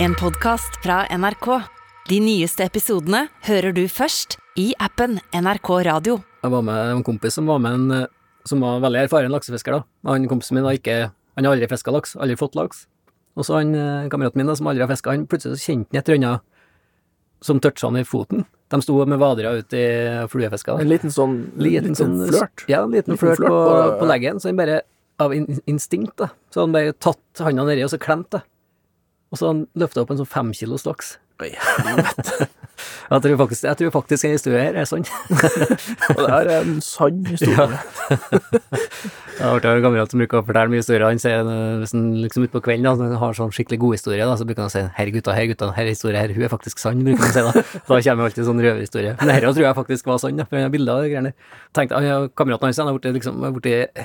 En podkast fra NRK. De nyeste episodene hører du først i appen NRK Radio. Jeg var med en kompis som var med en eh, som var veldig erfaren laksefisker. da. Han kompisen min har ikke, han har aldri fiska laks, aldri fått laks. Og så han eh, kameraten min da, som aldri har fiska, han plutselig kjente han et eller annet som toucha han i foten. De sto med vadere ute i fluefiska. En liten sånn, Liten sånn flørt. Ja, en liten, Liten flørt flørt på, på- på leggen, så han bare av instinkt, da, så han bare tatt handa nedi og så klemt det. Og så han løfta opp en sånn femkilos laks. Oi. Jeg tror faktisk, jeg tror faktisk en historie her er sånn. Og det her er en sann historie. Jeg har hørt en kamerat som bruker å fortelle mye historier. Han sier eh, hvis han liksom utpå kvelden da, har sånn skikkelig god historie, da, så bruker han å si 'herre gutta, herre gutta, herre historie her, hun er faktisk sann', bruker han å si da. Da kommer alltid sånn røverhistorie. Men dette tror jeg faktisk var sann, da, for han har bilder av de greiene. Tenkte, han, ja, kameraten hans han har blitt liksom,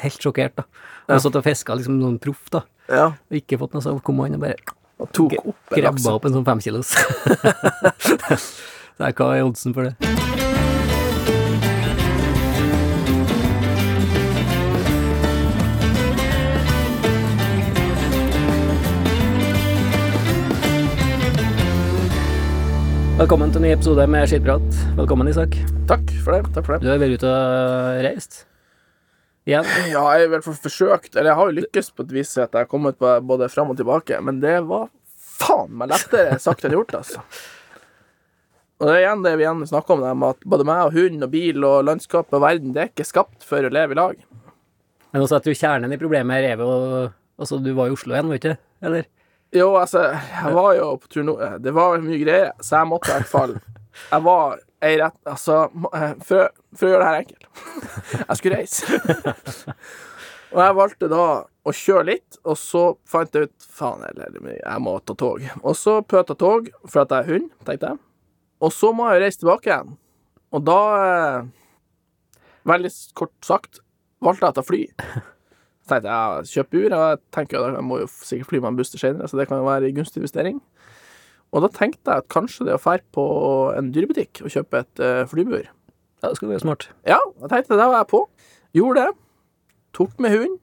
helt sjokkert, da. Han har stått og fiska liksom noen proff, da. Ja. Og ikke fått noe, så kom han og bare Og tok opp en grabba laks. opp en sånn femkilos. Så hva er oddsen for det? Velkommen til en ny episode med Skittprat. Velkommen, Isak. Takk for det. takk for det. Du har vært ute og reist? Igjen? Ja, jeg har i hvert fall forsøkt, eller jeg har jo lykkes på et vis at jeg har kommet på både fram og tilbake, men det var faen meg lettere sagt enn gjort, altså. Og det er igjen det vi igjen snakker om, dem, at både meg og hund og bil og landskap og verden, det er ikke skapt for å leve i lag. Men også at du kjernen i problemet her er jo Altså, du var i Oslo igjen, var ikke Eller? Jo, altså, jeg var jo på tur nå Det var mye greier, så jeg måtte i hvert fall Jeg var ei rett Altså, eh, for, å gjøre det her enkelt Jeg skulle reise. Og jeg valgte da å kjøre litt, og så fant jeg ut Faen jeg må ta tog. Og så pøta tog, for at jeg er hund, tenkte jeg. Og så må jeg jo reise tilbake igjen. Og da eh, Veldig kort sagt valgte jeg å ta fly. Så tenkte jeg kjøp bur, og jeg tenker at jeg må jo sikkert fly med en buss til senere, så det kan jo være en gunstig investering. Og da tenkte jeg at kanskje det å dra på en dyrebutikk og kjøpe et uh, flybur Ja, det skulle være smart. Ja, jeg tenkte det var jeg på. Gjorde det. Tok med hund.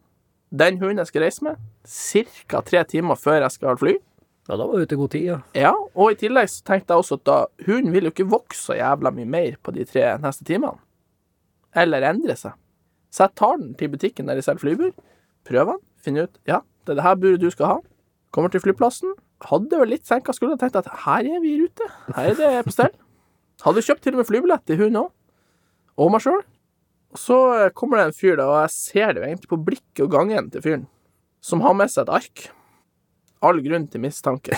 Den hunden jeg skal reise med. Ca. tre timer før jeg skal fly. Ja, da var du ute i god tid, ja. Ja, og i tillegg så tenkte jeg også at da hunden vil jo ikke vokse så jævla mye mer på de tre neste timene. Eller endre seg. Så jeg tar den til butikken der de selger flybur, prøver den, finner ut ja, det er det her buret du skal ha. Kommer til flyplassen. Hadde vel litt senka skuldra og tenkt at her er vi i rute. Her er det på stell. Hadde kjøpt til og med flybillett til hunden òg. Og meg sjøl. Og så eh, kommer det en fyr, da, og jeg ser det jo egentlig på blikket og gangen til fyren, som har med seg et ark. All grunn til mistanke.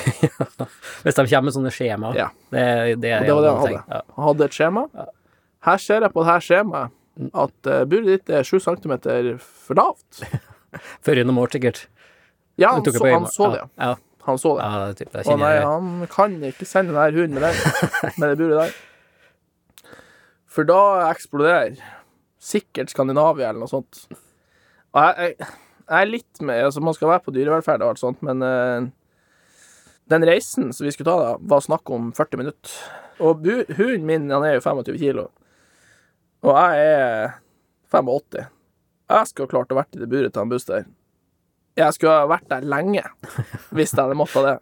Hvis de kommer med sånne skjema. Ja. Det, det, Og det var det han hadde. Ja. Han hadde et skjema. Her ser jeg på det her skjemaet at uh, buret ditt er sju centimeter for lavt. Før gjennom år, sikkert. Ja, han så, han så det. Ja, ja. Han så det. ja det, typ, det og nei, han kan ikke sende den hunden med den, med det buret der. For da eksploderer sikkert Skandinavia eller noe sånt. Og jeg, jeg, jeg er litt med Altså, man skal være på dyrevelferd og alt sånt, men uh, den reisen som vi skulle ta da, var snakk om 40 minutter. Og hunden min, han er jo 25 kilo, og jeg er 85. Jeg skulle ha klart å vært i det buret til han Buster. Jeg skulle ha vært der lenge hvis jeg hadde måttet det.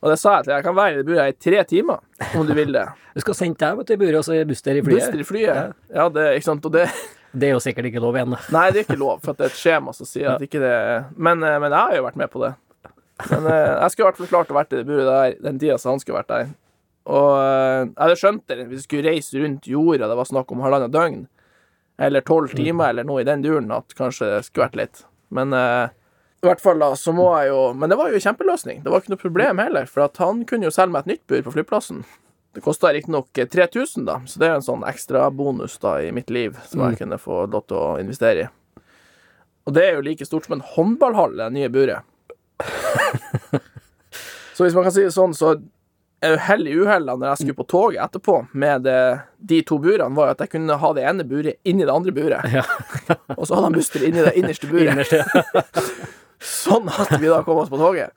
Og det sa jeg til jeg kan være i det buret i tre timer, om du vil det. Du skal sende deg vet du, i buret, og så er Buster i flyet. Buster i flyet. Ja, det, ikke sant. Og det Det er jo sikkert ikke lov igjen. Nei, det er ikke lov, for at det er et skjema som sier at ikke det men, eh, men jeg har jo vært med på det. Men eh, jeg skulle i hvert fall klart å vært i det buret der den tida som han skulle vært der. Og eh, jeg hadde skjønt det hvis vi skulle reise rundt jorda, det var snakk om halvannet døgn, eller tolv timer, eller noe i den duren, at kanskje det skulle vært litt. Men eh, i hvert fall da, så må jeg jo Men det var jo en kjempeløsning. Det var ikke noe problem heller, for at han kunne jo selge meg et nytt bur på flyplassen. Det kosta riktignok 3000, da, så det er en sånn ekstra bonus da i mitt liv som jeg kunne få lov til å investere i. Og det er jo like stort som en håndballhall, det nye buret. så hvis man kan si det sånn, så hell i uhella når jeg skulle på toget etterpå med det, de to burene, var at jeg kunne ha det ene buret inni det andre buret. Ja. Og så hadde han Buster inni det innerste buret. Innerst, ja. Sånn at vi da kom oss på toget.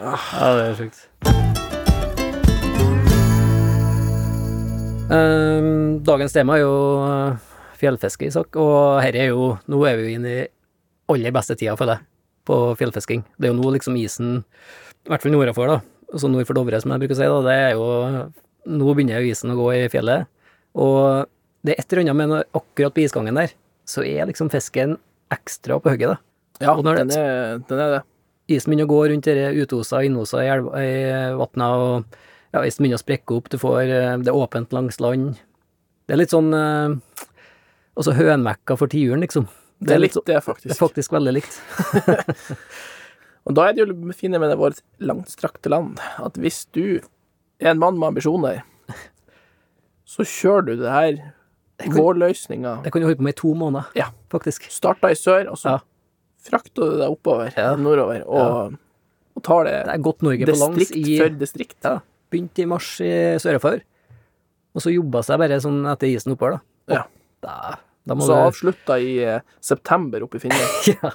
ja, det er sjukt. Um, dagens tema er jo eh, fjellfiske, Isak, og her er jo Nå er vi jo inne i aller beste tida, føler jeg. på fjellfisking. Det er jo nå liksom isen, i hvert fall nordafor, da, altså nord for Dovre, som jeg bruker å si, da, det er jo Nå begynner jo isen å gå i fjellet, og det er et eller annet med akkurat på isgangen der, så er liksom fisken ekstra på hugget, da. Ja, Og når den er, den er det. Isen begynner å gå rundt disse utosa innosa i, elva- i vatna, og ja, isen begynner å sprekke opp, du får eh, Det er åpent langs land. Det er litt sånn eh, Altså hønmekka for tiuren, liksom. Det er litt det, Det er faktisk. faktisk veldig likt. Og da er det jo det fine med det vårt langstrakte land, at hvis du er en mann med ambisjoner, så kjører du det her vårløsninga. Det kan du holde på med i to måneder, Ja. faktisk. Starta i sør, og så Ja. frakter du deg oppover, Ja. nordover, og, og tar det, Det er godt Norge distrikt i for distrikt. Ja, begynte i mars i Sør-Øyfjord, og så jobba seg bare sånn etter isen oppover, da. Ja. Da, da må Så du avslutta i eh, september oppe i Finnmark. ja,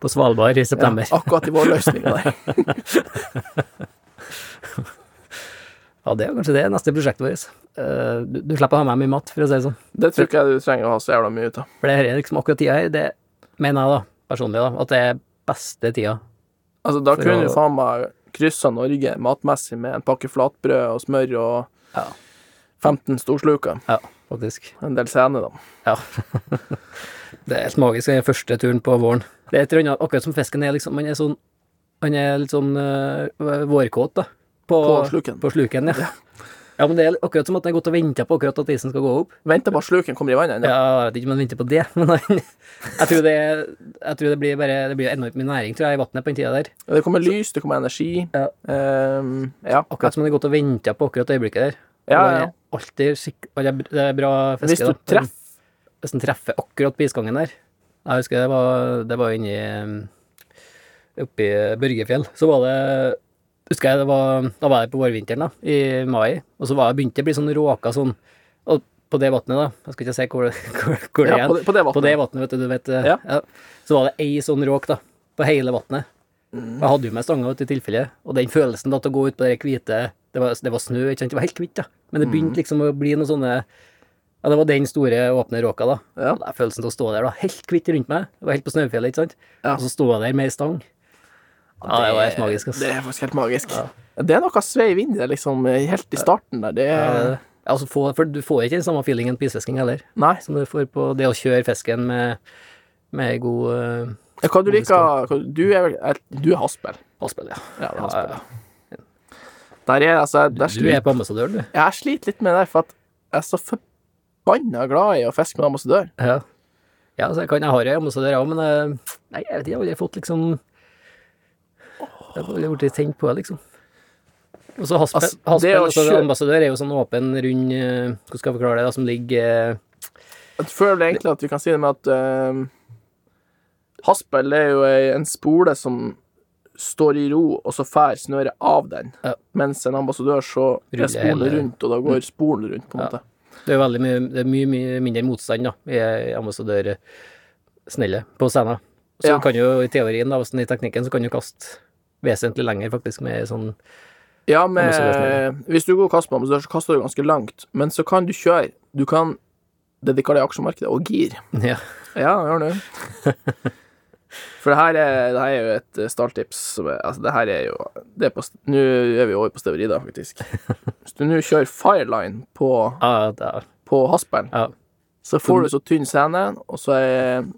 På Svalbard i september. Akkurat i vårløsninga der. Ja, det er kanskje det neste prosjektet vårt. Eh, du, du slipper å ha med mye mat, for å si det sånn. Det tror ikke jeg du trenger å ha så jævla mye ut av. For det her er liksom akkurat tida her, det mener jeg da, personlig, da, at det er beste tida. Altså, da kunne å- du faen meg kryssa Norge matmessig med en pakke flatbrød og smør og Ja. 15 storsluker. Ja, faktisk. En del sene, da. Ja. det er helt magisk, den første turen på våren. Det er et eller annet, akkurat som fisken er liksom, han er sånn, han er litt sånn uh, vårkåt, da. På, På sluken. På sluken, ja. ja. men det er akkurat som at den har gått og venta på akkurat at isen skal gå opp. Venter på at sluken kommer i vannet ennå. Ja, jeg vet ikke om den venter på det, men jeg tror det, jeg tror det blir bare, det blir enormt mye næring, tror jeg, i vannet på den tida der. Det kommer lys, det kommer energi. Ja. Um, ja. Akkurat som den har gått og venta på akkurat det øyeblikket der. Ja, ja. Alltid. Det er, det bra fiske, Hvis du treffer Hvis den treffer akkurat på isgangen der. Jeg husker det var, det var inni Oppi Børgefjell. Så var det Husker jeg det var Da var jeg på vårvinteren, da, i mai. Og så var jeg begynte å bli sånn råka sånn Og på det vannet, da Jeg skal ikke si hvor, hvor, hvor det er. på, det, på På det vannet. vet du, du vet ja. Ja. Så var det ei sånn råk, da. På hele vannet. Mm. Jeg hadde jo med stanga i tilfelle. Og den følelsen da til å gå ut på det hvite Det var, det var snø, ikke sant. Det var helt hvitt, da. Men det Mm. begynte liksom å bli noen sånne Ja, det var den store, åpne råka, da. Ja. Og det er følelsen til å stå der, da. Helt hvitt rundt meg. Det var helt på snøfjellet, ikke sant. Ja. Og så stå der med ei stang. Ja, det var helt magisk, ass. Det er faktisk helt magisk. Det er noe sveiv inn i det, liksom, helt i starten der. Det er ja, altså, få, for du får ikke den samme feelingen på isfisking heller, Nei. som du får på det å kjøre fisken med, med god uh, Ja, Hva du liker Du er vel Du er haspel. haspel, ja. Ja, er haspel. ja. Der er altså der Du er på ambassadør, du. Jeg sliter litt med det, for at jeg er så forbanna glad i å fiske med ambassadør. Ja. ja, altså, jeg kan jeg har jo ambassadør òg, men eh, nei, jeg vet ikke, jeg har aldri fått liksom Jeg har aldri blitt tent på det, liksom. Og så Haspel, Altså, Haspen Haspel å altså, kjø- ambassadør er jo sånn åpen rund eh, Hvordan skal jeg forklare det, da, som ligger eh, Jeg føler egentlig at vi kan si det med at uh, haspel er jo en spole som står i ro, og så fær snøret av den. Ja. Mens en ambassadør så Ruller er spolen rundt, og da går spolen rundt, på en Ja. måte. Det er veldig mye, det er mye, mye mindre motstand da, i ambassadørsnellet på scenen. Så Ja. kan jo i teorien, da, hvis den er i teknikken, så kan du kaste vesentlig lenger, faktisk, med sånn Ja, med, hvis du går og kaster på ambassadør, så kaster du ganske langt. Men så kan du kjøre Du kan dedikere deg aksjemarkedet og gir. Ja. Ja, gjør det. For det her er, det her er jo et stalltips som er Altså, det her er jo det er på, Nå er vi over på steverida, faktisk. Hvis du nå kjører Fireline på, er, på haspelen, ja. så får du så tynn sene, og så er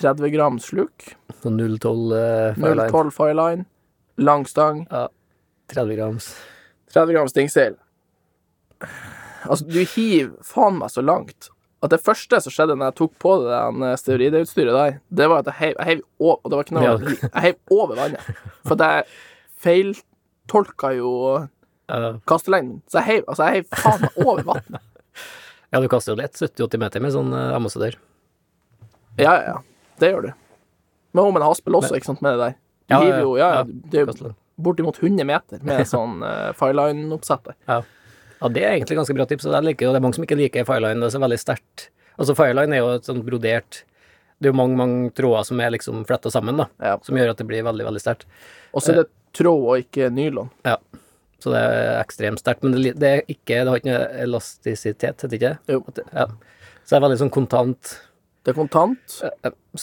30 gram sluk. Sånn 012 uh, Fireline. 0,12 Fireline. Lang stang. 30 grams. 30 grams stingsel. Altså, du hiver faen meg så langt at det første som skjedde når jeg tok på det den steroidutstyret der, det var at jeg heiv, jeg heiv over, og det var ikke noe, Ja. jeg heiv over vannet. For at jeg feiltolka jo kastelengden. Så jeg heiv, altså, jeg heiv faen meg over vannet. ja, du kaster jo lett 70-80 meter med sånn uh, ambassadør. Ja, ja, ja. Det gjør du. Men om en haspel også, ikke sant, med det der. Du Ja, ja, hiver jo, ja, ja. det er jo bortimot 100 meter med sånn uh, fireline-oppsett der. Ja. ja, det er egentlig ganske bra tips, og jeg liker jo, det er mange som ikke liker Fireline, det er så veldig sterkt. Altså Fireline er jo et sånt brodert Det er jo mange, mange tråder som er liksom fletta sammen, da, Ja. som gjør at det blir veldig, veldig sterkt. Og så er det tråd og ikke nylon. Ja. Så det er ekstremt sterkt, men det, det er ikke Det har ikke noe elastisitet, heter det ikke? Jo. Det- Ja. Så det er veldig sånn kontant Det er kontant. Så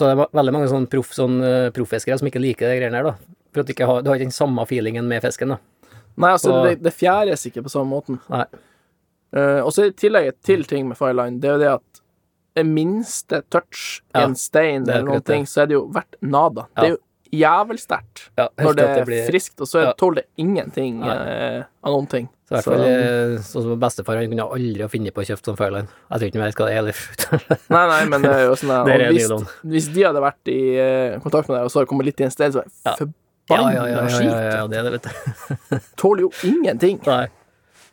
det er veldig mange sånn proff, sånn eh, profffiskere som ikke liker de greiene her, da. For at du ikke har, du har ikke den samme feelingen med fisken, da. Nei, altså, og... det, det fjæres ikke på samme måten. Nei. Uh, og så i tillegg til ting med fireline, det er jo det at det minste touch i Ja, en stein er eller noen ting, så er det jo verdt nada. Det er jo jævelsterkt Ja, når det er blir- friskt, og så Ja. tåler det ingenting eh, av noen ting. Så i hvert fall eh, sånn som bestefar, han kunne aldri ha funnet på å kjøpe sånn Fairline. Jeg tror ikke vet hva det heller. Nei, nei, men det er jo sånn der, og hvis, hvis de hadde vært i eh, kontakt med deg, og så hadde kommet litt i en sted, så er det Ja. forbanna ja, ja, ja, ja, skit. ja, ja, det er det, vet du. Tåler jo ingenting. Nei.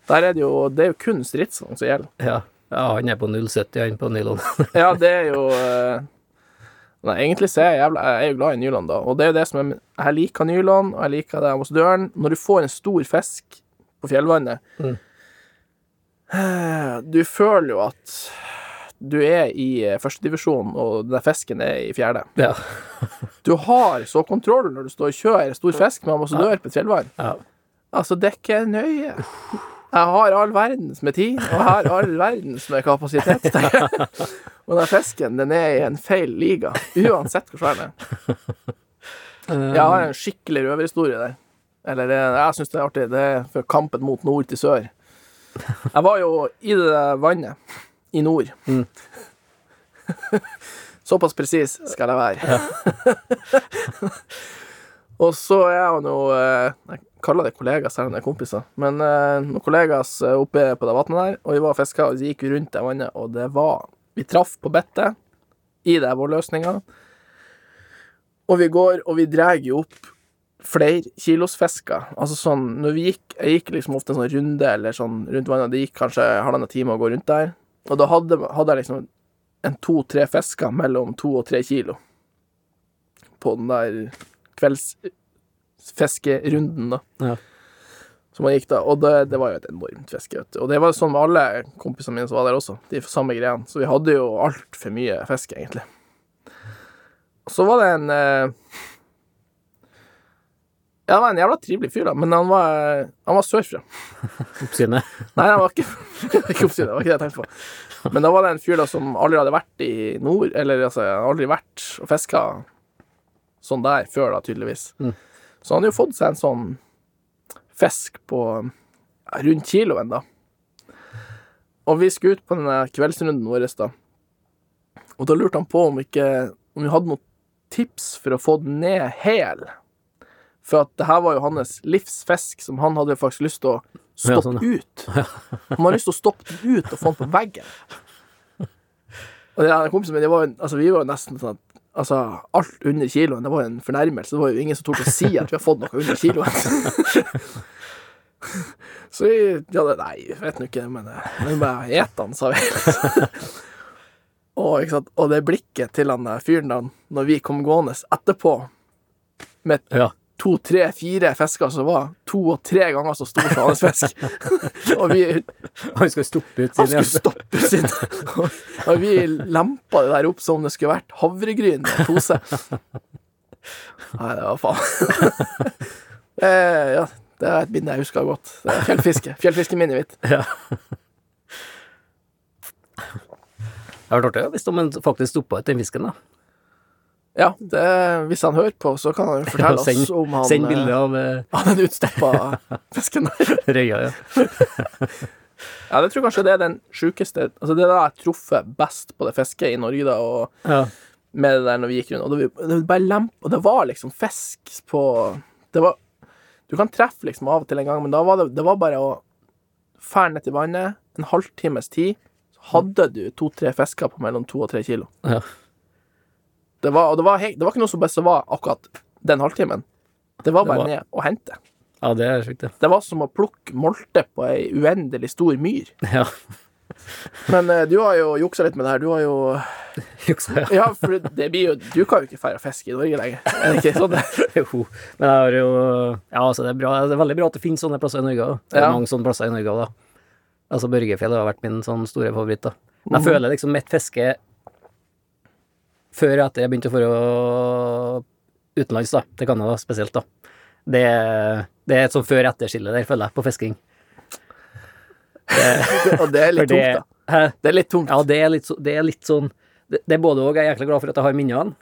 Der er det jo Det er jo kun stridsvogn som gjelder. Ja. ja, han er på 0,70, han på nylon. Ja, det er jo eh, Nei, egentlig så er jeg jævla Jeg er jo glad i nylon, da. Og det er jo det som er Jeg liker nylon, og jeg liker det hos døren. Når du får en stor fisk på fjellvannet Mm. eh, Du føler jo at du er i eh, førstedivisjon, og den fisken er i fjerde. Ja. Du har så kontroll når du står og kjører stor fisk med ambassadør på et fjellvann. ja. Altså, det er ikke nøye. Jeg har all verdens med tid, og jeg har all verdens med kapasitet. Og den fisken, den er i en feil liga, uansett hvor svær den er. Jeg har en skikkelig røverhistorie der. Eller jeg syns det er artig. Det er for kampen mot nord til sør. Jeg var jo i det vannet i nord. Mm. Såpass presis skal jeg være. Og så er jeg jo noe eh, Jeg kaller det kollegaer, selv om det er kompiser. Men eh, noen kollegas eh, oppe på det vannet der, og vi var og fiska, og så gikk vi rundt det vannet, og det var Vi traff på bittet i det vårløsninga, og vi går, og vi drar jo opp flerkilosfisker. Altså sånn Når vi gikk Jeg gikk liksom ofte en sånn runde eller sånn rundt vannet, det gikk kanskje halvannen time å gå rundt der, og da hadde, hadde jeg liksom en to-tre fisker mellom to og tre kilo på den der kveldsfiskerunden, da. Ja. Som man gikk da. Og det, det var jo et enormt fiske, vet du. Og det var sånn med alle kompisene mine som var der også. De samme greiene. Så vi hadde jo altfor mye fisk, egentlig. Og så var det en eh, Ja, det var en jævla trivelig fyr, da, men han var, han var sørfra. Oppsynet. Nei, han var ikke, ikke oppsynet, det var ikke det jeg tenkte på. Men da var det en fyr da som aldri hadde vært i nord, eller altså, han aldri vært og fiska sånn der før, da, tydeligvis. Mm. Så han hadde jo fått seg en sånn fisk på ja, rundt kiloen, da. Og vi skulle ut på denne kveldsrunden vår, da. Og da lurte han på om ikke Om vi hadde noen tips for å få den ned hel. For at det her var jo hans livsfisk, som han hadde faktisk lyst til å Ja, stoppe sånn, ut. Han hadde lyst til å stoppe den ut og få den på veggen. Og det der kompisen min, det var jo, altså, vi var jo nesten sånn at Altså, alt under kiloen, det var jo en fornærmelse. Det var jo ingen som torde å si at vi har fått noe under kiloen. Så vi ja, Nei, jeg vet nå ikke, men eh, vi bare et den, sa vi. og, ikke sant? og det blikket til han fyren da, når vi kom gående etterpå med Ja. To, tre, fire fisker som var to og tre ganger så stor som hans fisk. og vi Han skulle stoppe ut Han skulle stoppe sin og, vi lempa det der opp som det skulle vært havregryn og pose. Nei, det var faen eh, Ja, det er et minne jeg husker godt. Det er fjellfiske. Fjellfiskeminnet mitt. Ja. Det hadde vært artig hvis de faktisk stoppa ut den fisken, da. Ja, det, hvis han hører på, så kan han jo fortelle Send- oss om han Send eh, bilde av eh, av den utstappa fisken røya, ja. Ja, det tror jeg kanskje det er den sjukeste Altså, det er da jeg har truffet best på det fisket i Norge, da, og ja. med det der når vi gikk rundt. Og det, det bare lemp, og det var liksom fisk på Det var Du kan treffe liksom av og til en gang, men da var det, det var bare å fære ned til vannet, en halvtimes tid, så hadde du to-tre fisker på mellom to og tre kilo. Ja. Det var, det var, det var ikke noe som best var akkurat den halvtimen. Det var Det bare var- ned og hente. ja, det er sjukt, det. Det var som å plukke molte på ei uendelig stor myr. Ja. Men eh, du har jo juksa litt med det her. Du har jo Juksa, ja. Ja, for det blir jo Du kan jo ikke feire fiske i Norge lenger. Er det ikke sånn? det? Jo. Men jeg har jo Ja, altså, det er, bra. det er veldig bra at det finnes sånne plasser i Norge òg. Det er Ja. mange sånne plasser i Norge òg, da. Altså, Børgefjell har vært min sånn store favoritt, da. Men jeg Mhm. føler liksom mitt fiske før etter jeg begynte å dra utenlands, da, til Canada spesielt, da. Det, det er et sånn før-etter-skille der, føler jeg, på fisking. Og det er litt det- tungt, da. Hæ? Det er litt tungt. Ja, det er litt, det er litt sånn det, det er både og. Jeg er jækla glad for at jeg har minnene,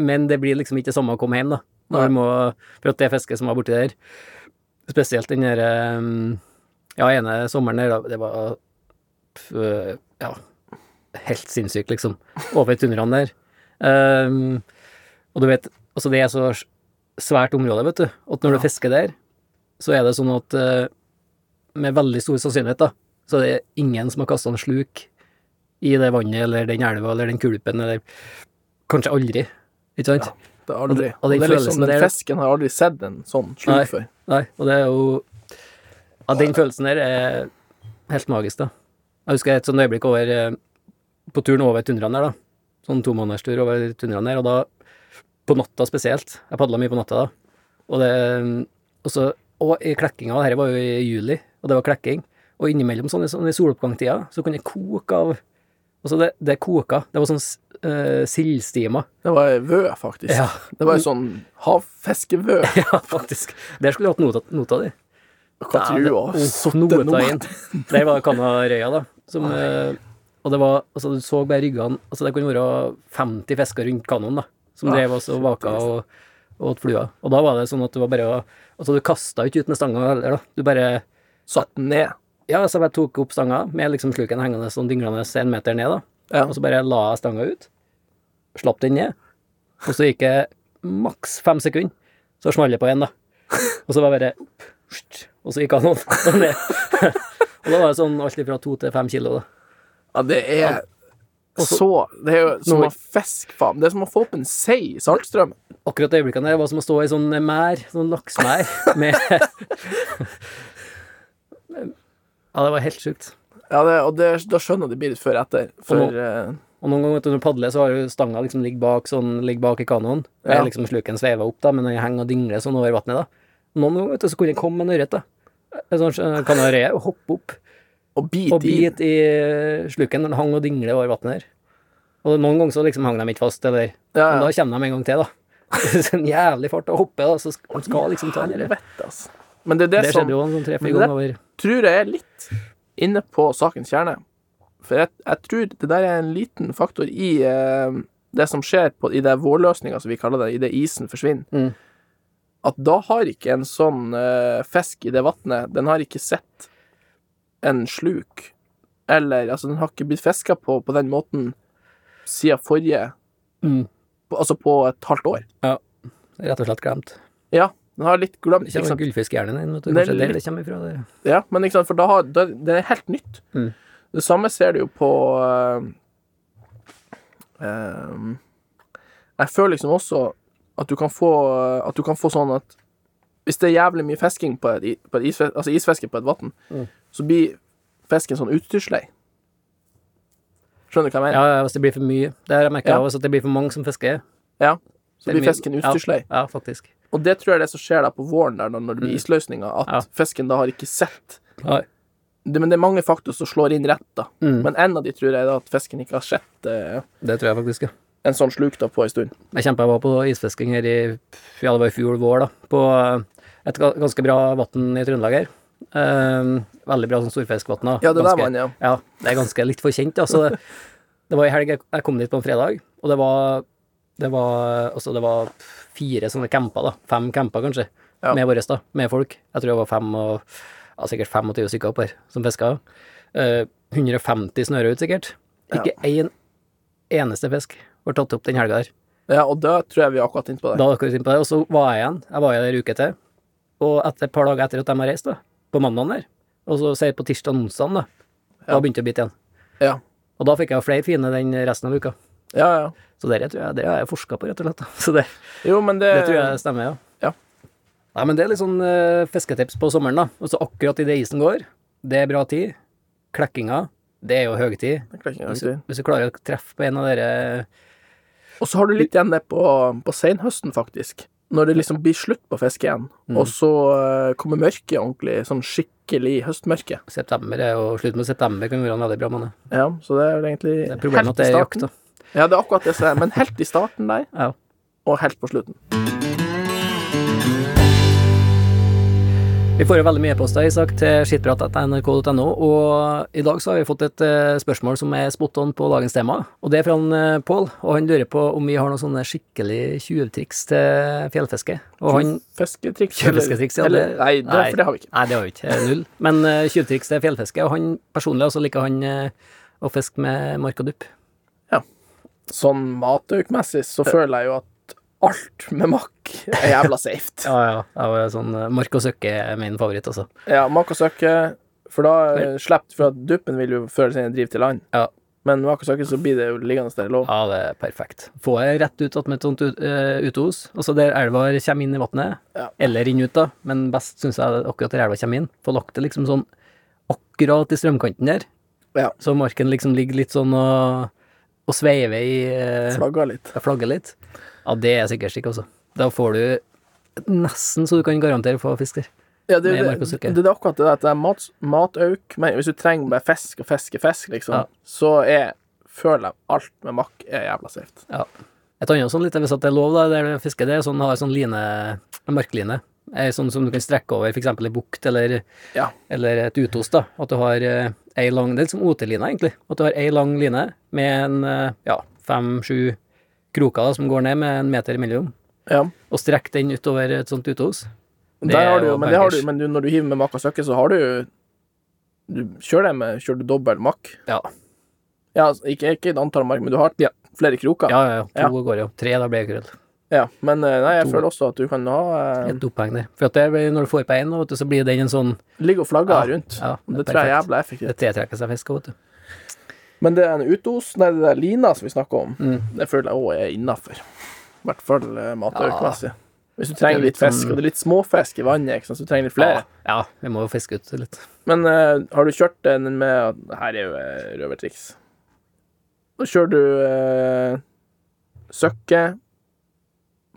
men det blir liksom ikke det samme å komme hjem, da. Når må, for at det fisket som var borti der, spesielt den der eh, Ja, ene sommeren der, da, det var Ja, helt sinnssykt, liksom. Over tundraene der. Um, og du vet, altså det er så svært område, vet du, at når du fisker der, så er det sånn at eh, med veldig stor sannsynlighet, da, så er det ingen som har kasta en sluk i det vannet eller den elva eller den kulpen, eller kanskje aldri, ikke sant? Ja. Det er aldri. Og den det er liksom, den fisken har aldri sett en sånn Nei. sluk før. Nei, og det er jo Ja, den følelsen der er helt magisk, da. Jeg husker et sånt øyeblikk over eh, På turen over tundraen der, da. Sånn tomånederstur over tundraen der, og da På natta spesielt. Jeg padla mye på natta da. Og det Og så Og i klekkinga, dette var jo i juli, og det var klekking. Og innimellom sånn sånn i soloppgangstida, så kunne det koke av Altså, det, det koka. Det var sånn uh, sildstimer. Det var vø, faktisk. Ja. Det var ei sånn havfiskevø. ja, faktisk. Der skulle du hatt nota, nota di. Hva tror du Uff, satt nota inn. Der var Kanarøya, da. Som, eh, og det var Altså, du så bare ryggene Altså, det kunne være 50 fisker rundt kanoen, da. Som ja, drev oss og vaka og, og åt flua. Og da var det sånn at det var bare Altså, du kasta ikke ut med stanga heller, da. Du bare Satt den ned. Ja, så jeg bare tok opp stanga med liksom sluken hengende sånn dinglende en meter ned, da. Ja. Og så bare la jeg stanga ut. Slapp den ned. Og så gikk det maks fem sekunder. Så smalt det på igjen, da. Og så var det bare Og så gikk han opp og ned. Og da var det sånn alt fra to til fem kilo, da. Ja, det er så Det er jo som å fiske, faen. Det er som å få opp en sei i Saltstraumen. Akkurat det øyeblikkene der var som å stå i sånn mær, sånn laksmær, med Ja, det var helt sjukt. Ja, det, og det, da skjønner du det blir litt før etter. For Og nå, Og noen ganger vet du, når du padler, så har du stanga liksom ligger bak, sånn, ligger bak i kanoen. Der Ja. liksom sluken sveiver opp, da, men den henger og dingler sånn over vannet, da. Noen ganger vet du, så kunne det komme en ørret, da. Sånn kan kanaré og hoppe opp å bite og i bite i sluken når den hang og dingle over vannet der. Og noen ganger så liksom hang de ikke fast, eller Ja, Men da kommer de en gang til, da. sånn jævlig fart og hopper, da, så skal, skal liksom ta den. altså. Men det er det, Det som jo en sånn Men det- over tror jeg er litt inne på sakens kjerne. For jeg, jeg tror det der er en liten faktor i eh, det som skjer på, i det vårløsninga, som vi kaller det, i det isen forsvinner. Mm. At da har ikke en sånn eh, fisk i det vannet Den har ikke sett en sluk. Eller Altså, den har ikke blitt fiska på på den måten siden forrige mm. på- Altså på et halvt år. Ja. Rett og slett glemt. Ja, den har litt glemt Det kommer gullfiskhjernen din, vet du. Kanskje det, det kommer ifra. Det. Ja, men ikke sant, for da har da, Det er helt nytt. Mm. Det samme ser du jo på eh, eh, Jeg føler liksom også at du kan få At du kan få sånn at hvis det er jævlig mye fisking på et, på et isfe, altså isfiske på et vann, Mm. Så blir fisken sånn utstyrslei. Skjønner du hva jeg mener? ja, hvis det blir for mye. Det har jeg merka Ja. også, at det blir for mange som fisker. Ja. Så blir fisken utstyrslei. Ja, ja, faktisk. Og det tror jeg er det som skjer da på våren, der, når det blir Mm. isløsninger, at Ja. fisken da har ikke sett Nei. det, Men det er mange faktorer som slår inn rett, da. Mm. Men en av de tror jeg da at fisken ikke har sett eh, Det tror jeg faktisk, ja. en sånn sluk da på en stund. Jeg kjempa jeg var på isfisking her i ja, det var i fjor vår, da. På eh, et ganske bra vann i Trøndelag her. Eh, veldig bra sånn storfiskvann. Ja, det der Ganske- var den, ja. Ja, det er ganske litt for kjent, Altså, det, det var i helg jeg- kom dit på en fredag, og det var det var, altså det var fire sånne camper, da. Fem camper, kanskje, Ja. med våre, da. Med folk. Jeg tror det var fem og ja, sikkert 25 stykker opp her som fiska. Uh, 150 snører ut, sikkert. Ikke én eneste fisk var tatt opp den helga der. Ja, og da tror jeg vi er akkurat inne på det. Da er akkurat inne på det, og så var jeg igjen. Jeg var der en uke til. Og etter et par dager etter at de har reist, da, på mandagen der, og så sier på tirsdag og onsdag, da, da Ja. begynte det å bite igjen. Ja, Og da fikk jeg flere fine den resten av uka. ja. ja. Så det tror jeg, det har jeg forska på, rett og slett. Så det, Jo, men det, det tror jeg stemmer, ja. Ja. Nei, men det er litt sånn uh, fisketips på sommeren, da. Og så akkurat idet isen går, det er bra tid. Klekkinga, det er jo høytid. Hvis, hvis du klarer å treffe på en av dere Og så har du litt igjen det på, på senhøsten, faktisk. Når det liksom blir slutt på fiske igjen, Mm. og så eh, kommer mørket ordentlig, sånn skikkelig høstmørke. September er jo slutten på september kan være en veldig bra måned. Ja, så det er vel egentlig Det er er i jakt, starten. da. Ja, det er akkurat det som er, men helt i starten der, Ja. og helt på slutten. Vi får jo veldig mye e-poster, Isak, til skittprat.nrk.no, og i dag så har vi fått et eh, spørsmål som er spot on på dagens tema, og det er fra han, uh, Pål, og han lurer på om vi har noen sånne skikkelig tjuvtriks til fjellfiske. Og han Fisketriks? Tjuvfisketriks, ja. eller- det- Nei, for det har vi ikke. Nei, det har vi ikke. eh, Null. Men uh, tjuvtriks til fjellfiske, og han personlig også liker han eh, å fiske med mark og dupp. Ja. Sånn mataukmessig så føler jeg jo at alt med makk er jævla safe. Ja, ja. Det var sånn eh, mark og søkke er min favoritt, altså. Ja, mark og søkke, for da eh, slipper For duppen vil jo før eller senere drive til land. Ja. Men med og søkke, så blir det jo liggende der lov. Ja, det er perfekt. Få jeg rett ut med et sånt ut, uh, uteos, altså der elva kommer inn i vannet, Ja. eller inn ut, da, men best syns jeg akkurat der elva kommer inn. Få lagt det liksom sånn akkurat i strømkanten der, Ja. så marken liksom ligger litt sånn og, og sveiver i uh, Flagga litt. Flagger litt. Ja, det er sikkert stikk, altså. Da får du nesten så du kan garantere få fisk der. Ja, det, det, det, det er akkurat det at det er mat, matauk Men hvis du trenger bare fisk og fiske fisk, liksom, Ja. så er føler jeg alt med makk er jævla safe. Ja. Et annet sånn litt, hvis det er lov, da, der du fisker, det sånn, har sånn line, en markline. Sånn som du kan strekke over, f.eks. i bukt eller, Ja. eller et utos, da. At du har eh, ei lang Det er litt som OT-line, egentlig. At du har ei lang line med en eh, ja, fem-sju kroker da, som går ned med en meter imellom, Ja. og strekker den utover et sånt utos. Det har du, men, det har du, men du, når du hiver med makk og søkke, så har du Du kjører det med Kjører du dobbel makk? Ja. Ja, altså, ikke, ikke et antall mark, men du har Ja. flere kroker. Ja, ja, ja. To Ja. går jo. Tre, da blir det krøll. Ja, men eh, nei, jeg To. føler også at du kan ha eh, Et oppheng der. For at det, når du får på én, så blir den en sånn Ligger og flagger Ja, rundt. ja, det, det tror jeg er jævla effektivt. Det tiltrekker seg fisk, vet du. Men det er en utos, nei, det der lina som vi snakker om, Mm. det føler jeg òg er innafor. I hvert fall matøkmessig. Ja. Hvis du er trenger litt litt fisk, sånn- og det er litt småfisk i vannet, ikke sant, så du trenger litt flere. Ja, vi må jo fiske ut litt. Men uh, har du kjørt den med Her er jo uh, røvertriks. Da kjører du uh, søkke,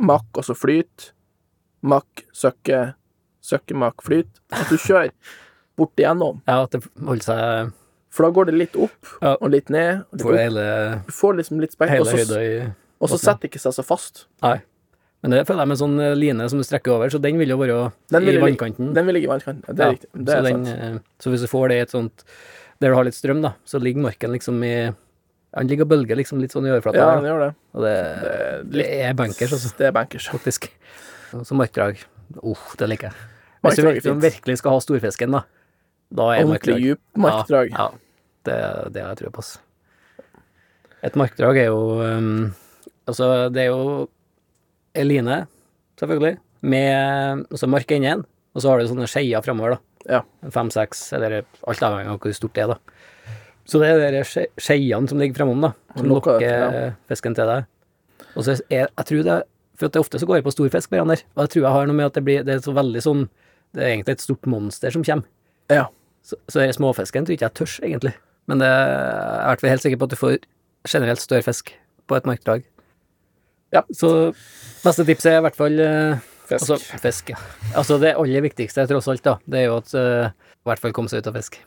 makk og så flyt. Makk, søkke, søkke, makk, flyt. At du kjører bort igjennom. Ja, at det holder seg For da går det litt opp Ja. og litt ned. Og litt får, hele, Du får liksom litt spekk, og så, og så setter det ikke seg så fast. Nei. Men det føler jeg med sånn eh, line som du strekker over, så den vil jo være Den i vannkanten. Den vil ligge i vannkanten. Det er Ja, riktig. Det så, er den, eh, så hvis du får det i et sånt Der du har litt strøm, da, så ligger marken liksom i Han ligger og bølger liksom litt sånn i overflata. Ja, den gjør det. og det, Det er det er bankers, altså, Det er bankers. faktisk. Så markdrag. Oh, det liker jeg. Hvis du virkelig, virkelig skal ha storfisken, da, da er Ordentlig djup markdrag. Ja, ja. Det, det har jeg trua på. Et markdrag er jo um, Altså, det er jo Eline, line, selvfølgelig, med altså mark innen, og så har du sånne skeier framover, da. Ja. Fem-seks, eller alt avhengig av hvor stort det er, da. Så det er de skeiene som ligger framom, da, som Lokker, ja. fisken til deg. Og så er jeg tror det For at det ofte så går jeg på storfisk med den der, og jeg tror jeg har noe med at det blir Det er så veldig sånn Det er egentlig et stort monster som kommer. Ja. Så, så den småfisken tror ikke jeg tørs, egentlig. Men det, jeg er helt sikker på at du får generelt større fisk på et markedslag. Ja. Så neste tips er i hvert fall eh, Fisk. Altså, fisk, ja. Altså, det aller viktigste, tross alt, da, det er jo at uh, i hvert fall komme seg ut og fiske.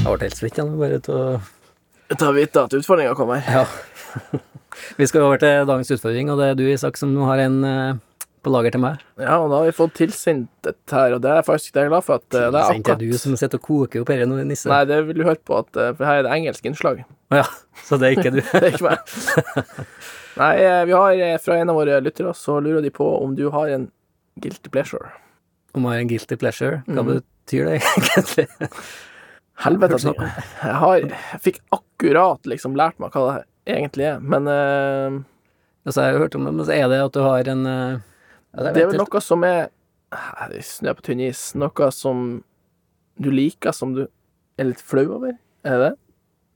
Jeg ble helt svett igjen, bare til å Ta vite at utfordringa kommer. Ja. Vi skal over til dagens utfordring, og det er du, Isak, som har en eh, på lager til meg. Ja, og da har vi fått tilsendt et her, og det er faktisk det er glad for at eh, det er akkurat... akkurat du som sitter og koker opp dette nå, Nisse. Nei, det vil du høre på, at, eh, for her er det engelsk innslag. Å ja, så det er ikke du. Det er ikke meg. Nei, vi har fra en av våre lyttere, så lurer de på om du har en guilty pleasure. Om jeg har en guilty pleasure, hva mm. betyr det egentlig? Helvete, altså. Jeg har Jeg fikk akkurat liksom lært meg hva det her egentlig er, men uh, Altså, jeg har hørt om det, men så er det at du har en uh, det er vel noe som er Snø på tynn is. Noe som du liker, som du er litt flau over. Er det det?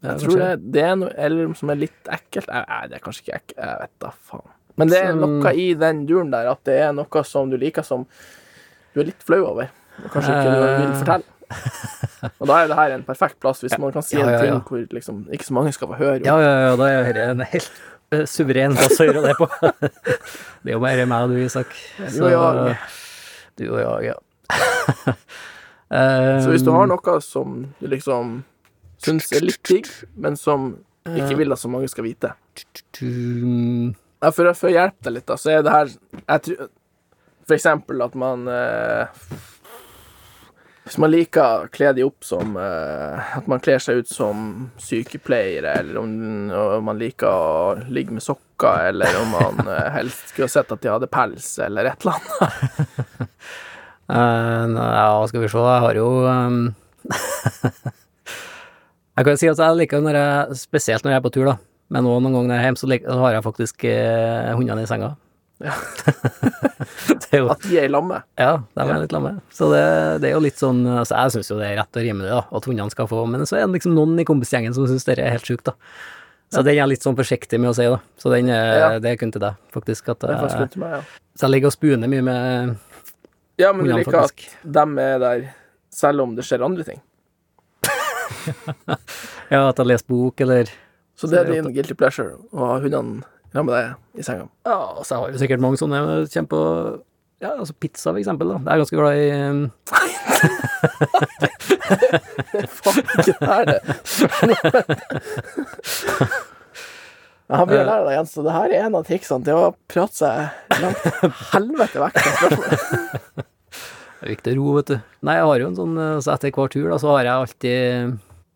Jeg tror det, det er noe Eller som er litt ekkelt. Nei, nei, det er kanskje ikke ekkelt. Jeg vet da faen. Men det er noe i den duren der at det er noe som du liker som du er litt flau over. Kanskje ikke du vil Eh. fortelle. Og da er det her en perfekt plass, hvis man kan si Ja, en ja, ja. ting hvor liksom ikke så mange skal få høre. Ja, ja, ja, da er det en helt eh, suveren plass å gjøre det på. det er jo bare meg og du, Isak. Og jeg. Du og jeg, ja. Eh, Så hvis du har noe som du liksom syns er litt digg, men som ikke vil at så mange skal vite? Mm, Ja, for, å- hjelpe deg litt, da, så er det her jeg tror, For eksempel at man eh, Hvis man liker å kle de opp som eh, At man kler seg ut som sykepleiere, eller om om man liker å ligge med sokker, eller om man eh, helst skulle sett at de hadde pels, eller et eller annet. uh, ja, skal vi se, jeg har jo um, Jeg kan si at jeg liker når jeg, spesielt når jeg er på tur, da. Men òg noen ganger når jeg er hjemme, så, liker, så har jeg faktisk eh, hundene i senga. Ja. jo At de er i lammet. Ja, de er litt lamme. Så det, det er jo litt sånn altså Jeg syns jo det er rett og rimelig da, at hundene skal få, men så er det liksom noen i kompisgjengen som syns det er helt sjukt, da. Så den er jeg litt sånn forsiktig med å si, da. Så den Ja. det er kun til deg, faktisk. At, Det er til meg, ja. så jeg ligger og spuner mye med Ja, men du liker at de dem er der selv om det skjer andre ting. Ja, at jeg leser bok, eller Så det er det er din guilty pleasure å ha hundene sammen med deg i senga. Ja, så jeg har jo sikkert mange sånne jeg kommer på Ja, altså pizza, for eksempel, da. Jeg er ganske glad i um, Faen, ikke det er det. Jeg blir lære deg, Jens, og det her er en av triksene til å prate seg langt helvete vekk fra spørsmålet. Det er viktig å ro, vet du. Nei, jeg har jo en sånn eh, Så etter hver tur, da, så har jeg alltid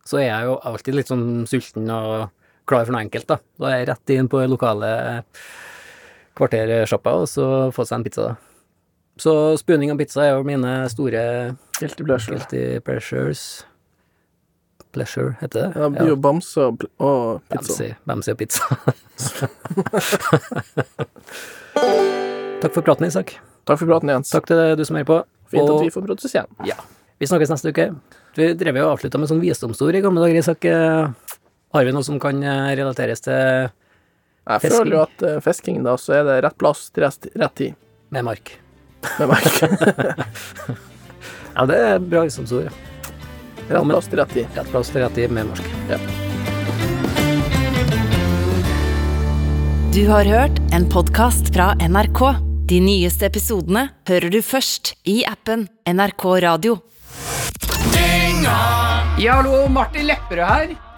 Så er jeg jo alltid litt sånn sulten og klar for noe enkelt, da. Da er jeg rett inn på lokale kvartersjappa og så få seg en pizza, da. Så spooning av pizza er jo mine store Guilty pleasure. guilty pleasures. Pleasure, heter det? Ja, det blir jo bamse og, og pizza. Bamsi og pizza. Takk for praten, Isak. Takk for praten, Jens. Takk til du som hører på. Fint Og- at vi får produsere. Ja. Vi snakkes neste uke. Vi drev jo og avslutta med sånn visdomsord i gamle dager, Isak. Eh, Har vi noe som kan eh, relateres til Jeg Fisking. føler jo at uh, fisking, da, så er det rett plass til rett, rett tid. med mark? Med mark. Ja, det er bra visdomsord. rett plass til rett tid. Rett plass til rett tid med mark. Du har hørt en podkast fra NRK. De nyeste episodene hører du først i appen NRK Radio. Ja, hallo, Martin Lepperød her.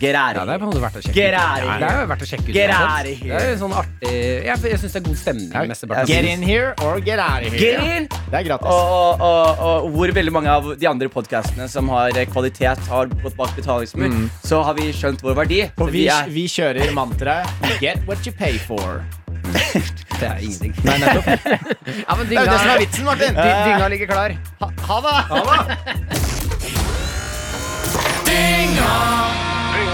get out Ja, det er here. på en måte verdt å sjekke Get ut. Ja, det er jo verdt å sjekke ut. Get. Det er sånn artig Jeg, jeg syns det er god stemning. Ja, Get in here or get out of Get here. in! Det er gratis. Og, og, og, og hvor veldig mange av de andre podkastene som har kvalitet, har gått bak betalingsmur, så har vi skjønt vår verdi. Og vi, er vi kjører mantraet Get what you pay for. Det er ingenting. Nei, nettopp. ja, men Det er jo det som er vitsen, Martin. dy- dynga ligger klar. Ha, ha det.